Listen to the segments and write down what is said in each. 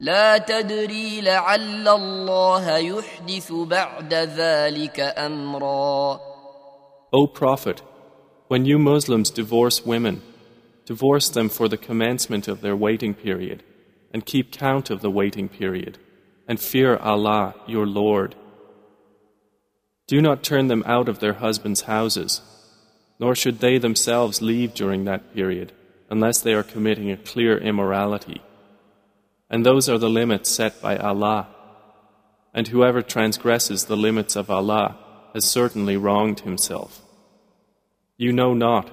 لا تدري لعل الله يحدث بعد ذلك امرا O Prophet, when you Muslims divorce women, divorce them for the commencement of their waiting period, and keep count of the waiting period, and fear Allah, your Lord. Do not turn them out of their husbands' houses, nor should they themselves leave during that period, unless they are committing a clear immorality. And those are the limits set by Allah. And whoever transgresses the limits of Allah has certainly wronged himself. You know not.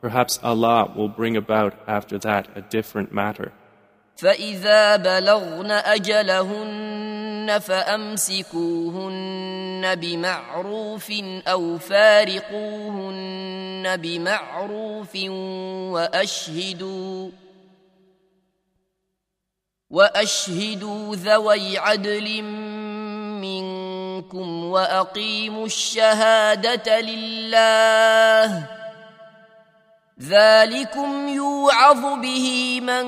Perhaps Allah will bring about after that a different matter. فإذا بلغن أجلهن فأمسكوهن بمعروف أو فارقوهن بمعروف وأشهدوا وأشهدوا ذوي عدل منكم وأقيموا الشهادة لله. ذلكم يوعظ به من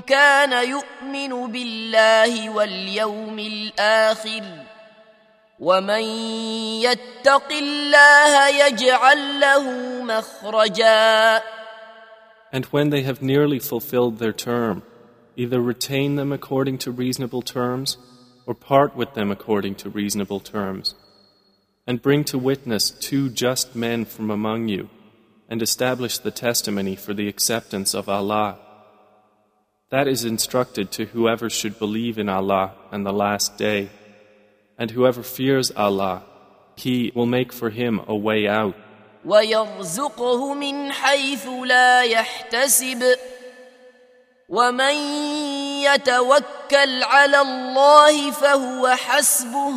كان يؤمن بالله واليوم الآخر. ومن يتق الله يجعل له مخرجا. And when they have nearly fulfilled their term, either retain them according to reasonable terms, or part with them according to reasonable terms. And bring to witness two just men from among you, and establish the testimony for the acceptance of Allah. That is instructed to whoever should believe in Allah and the Last Day. And whoever fears Allah, He will make for him a way out. ويرزقه من حيث لا يحتسب ومن يتوكل على الله فهو حسبه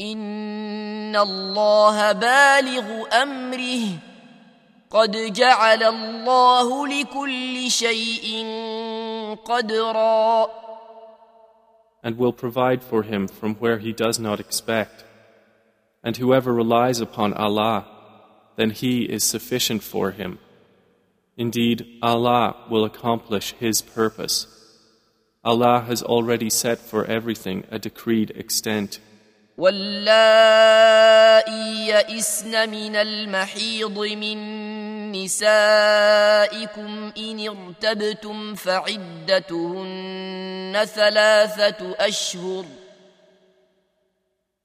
ان الله بالغ امره قد جعل الله لكل شيء قدرا and will provide for him from where he does not expect. And whoever relies upon Allah, then He is sufficient for him. Indeed, Allah will accomplish His purpose. Allah has already set for everything a decreed extent. واللائي يئسن من المحيض من نسائكم إن ارتبتم فعدتهن ثلاثة أشهر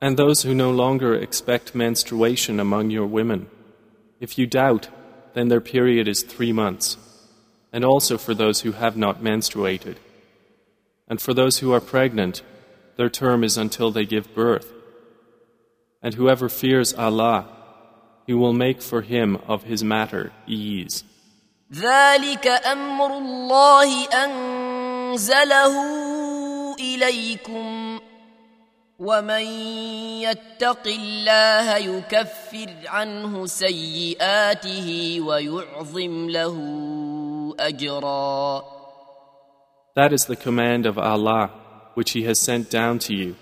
And those who no longer expect menstruation among your women, if you doubt, then their period is three months, and also for those who have not menstruated. And for those who are pregnant, their term is until they give birth. And whoever fears Allah, He will make for him of his matter ease. ذلك أمر الله أنزله إليكم ومن يتق الله يكفر عنه سيئاته ويعظم له أجرا That is the command of Allah, which He has sent down to you.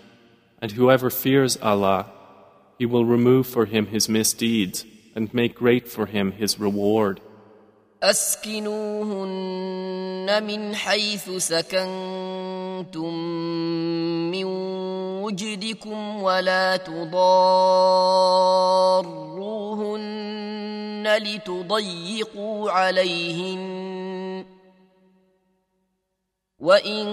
And whoever fears Allah, He will remove for him his misdeeds and make great for him his reward. أسكنوهن من حيث سكنتم من وجدكم ولا تضاروهن لتضيقوا عليهن وإن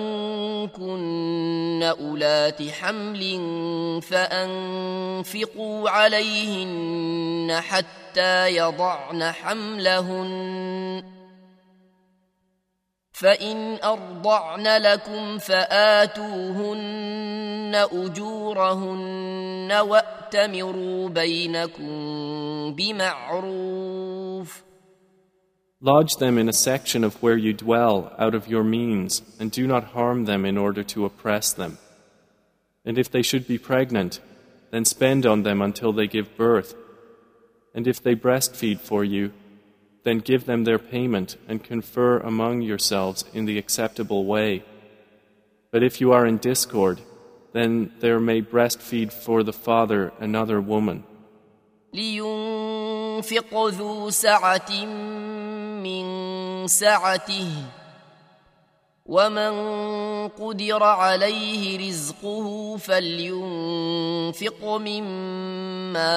كن أولات حمل فأنفقوا عليهن حتى يضعن حملهن فإن أرضعن لكم فآتوهن أجورهن وأتمروا بينكم بمعروف ۖ Lodge them in a section of where you dwell out of your means, and do not harm them in order to oppress them. And if they should be pregnant, then spend on them until they give birth. And if they breastfeed for you, then give them their payment and confer among yourselves in the acceptable way. But if you are in discord, then there may breastfeed for the father another woman. لينفق ذو سعة من سعته ومن قدر عليه رزقه فلينفق مما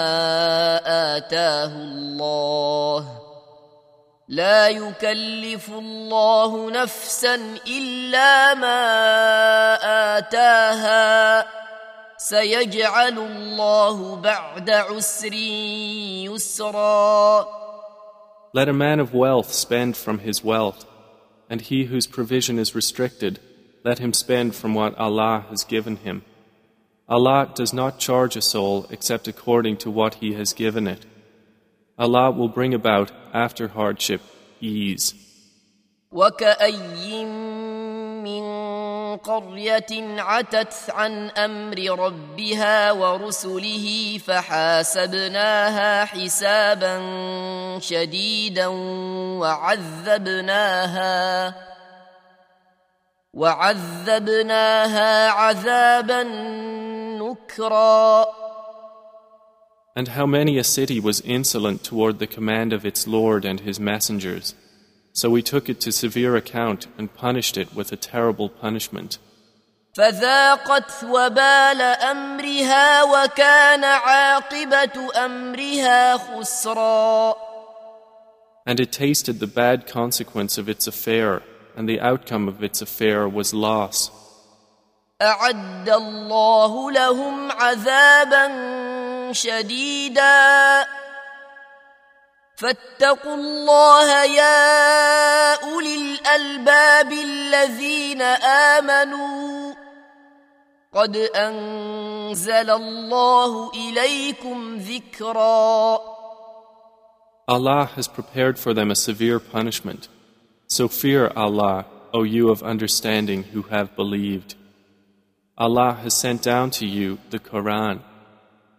آتاه الله لا يكلف الله نفسا إلا ما آتاها سيجعل الله بعد عسر يسرا Let a man of wealth spend from his wealth, and he whose provision is restricted, let him spend from what Allah has given him. Allah does not charge a soul except according to what He has given it. Allah will bring about, after hardship, ease. وكأي من قرية عتت عن أمر ربها ورسله فحاسبناها حسابا شديدا وعذبناها وعذبناها عذابا نكرا And how many a city was insolent toward the command of its Lord and His messengers. So we took it to severe account and punished it with a terrible punishment. فذاقت وبال امرها وكان عاقبه امرها خسرا And it tasted the bad consequence of its affair, and the outcome of its affair was loss. اعد الله لهم عذابا شديدا فاتقوا الله يا اولي الالباب الذين امنوا قد انزل الله اليكم ذكرا Allah has prepared for them a severe punishment. So fear Allah, O you of understanding who have believed. Allah has sent down to you the Quran.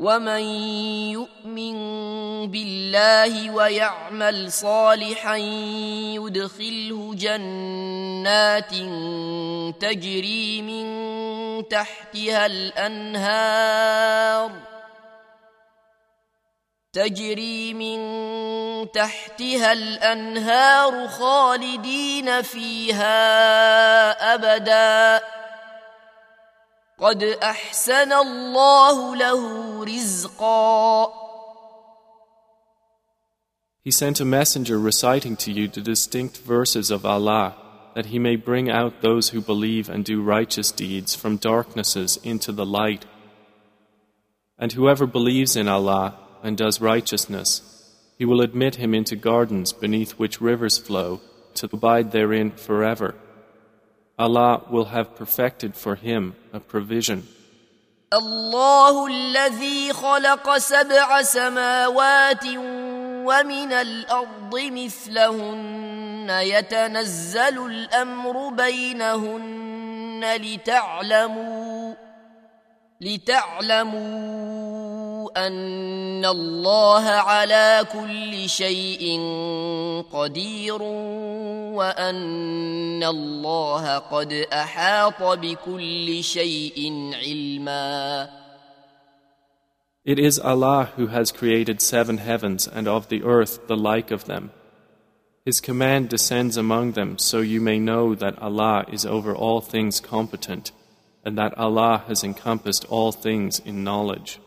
ومن يؤمن بالله ويعمل صالحا يدخله جنات تجري من تحتها الانهار تجري من تحتها الانهار خالدين فيها ابدا قد احسن الله له رزقا He sent a messenger reciting to you the distinct verses of Allah, that he may bring out those who believe and do righteous deeds from darknesses into the light. And whoever believes in Allah and does righteousness, He will admit him into gardens beneath which rivers flow, to abide therein forever. Allah will have perfected for him a provision. الله الذي خلق سبع سماوات ومن الأرض مثلهن يتنزل الأمر بينهن لتعلموا لتعلموا أن الله على كل شيء قدير وأن الله قد أحاط بكل شيء علما It is Allah who has created seven heavens and of the earth the like of them. His command descends among them so you may know that Allah is over all things competent and that Allah has encompassed all things in knowledge.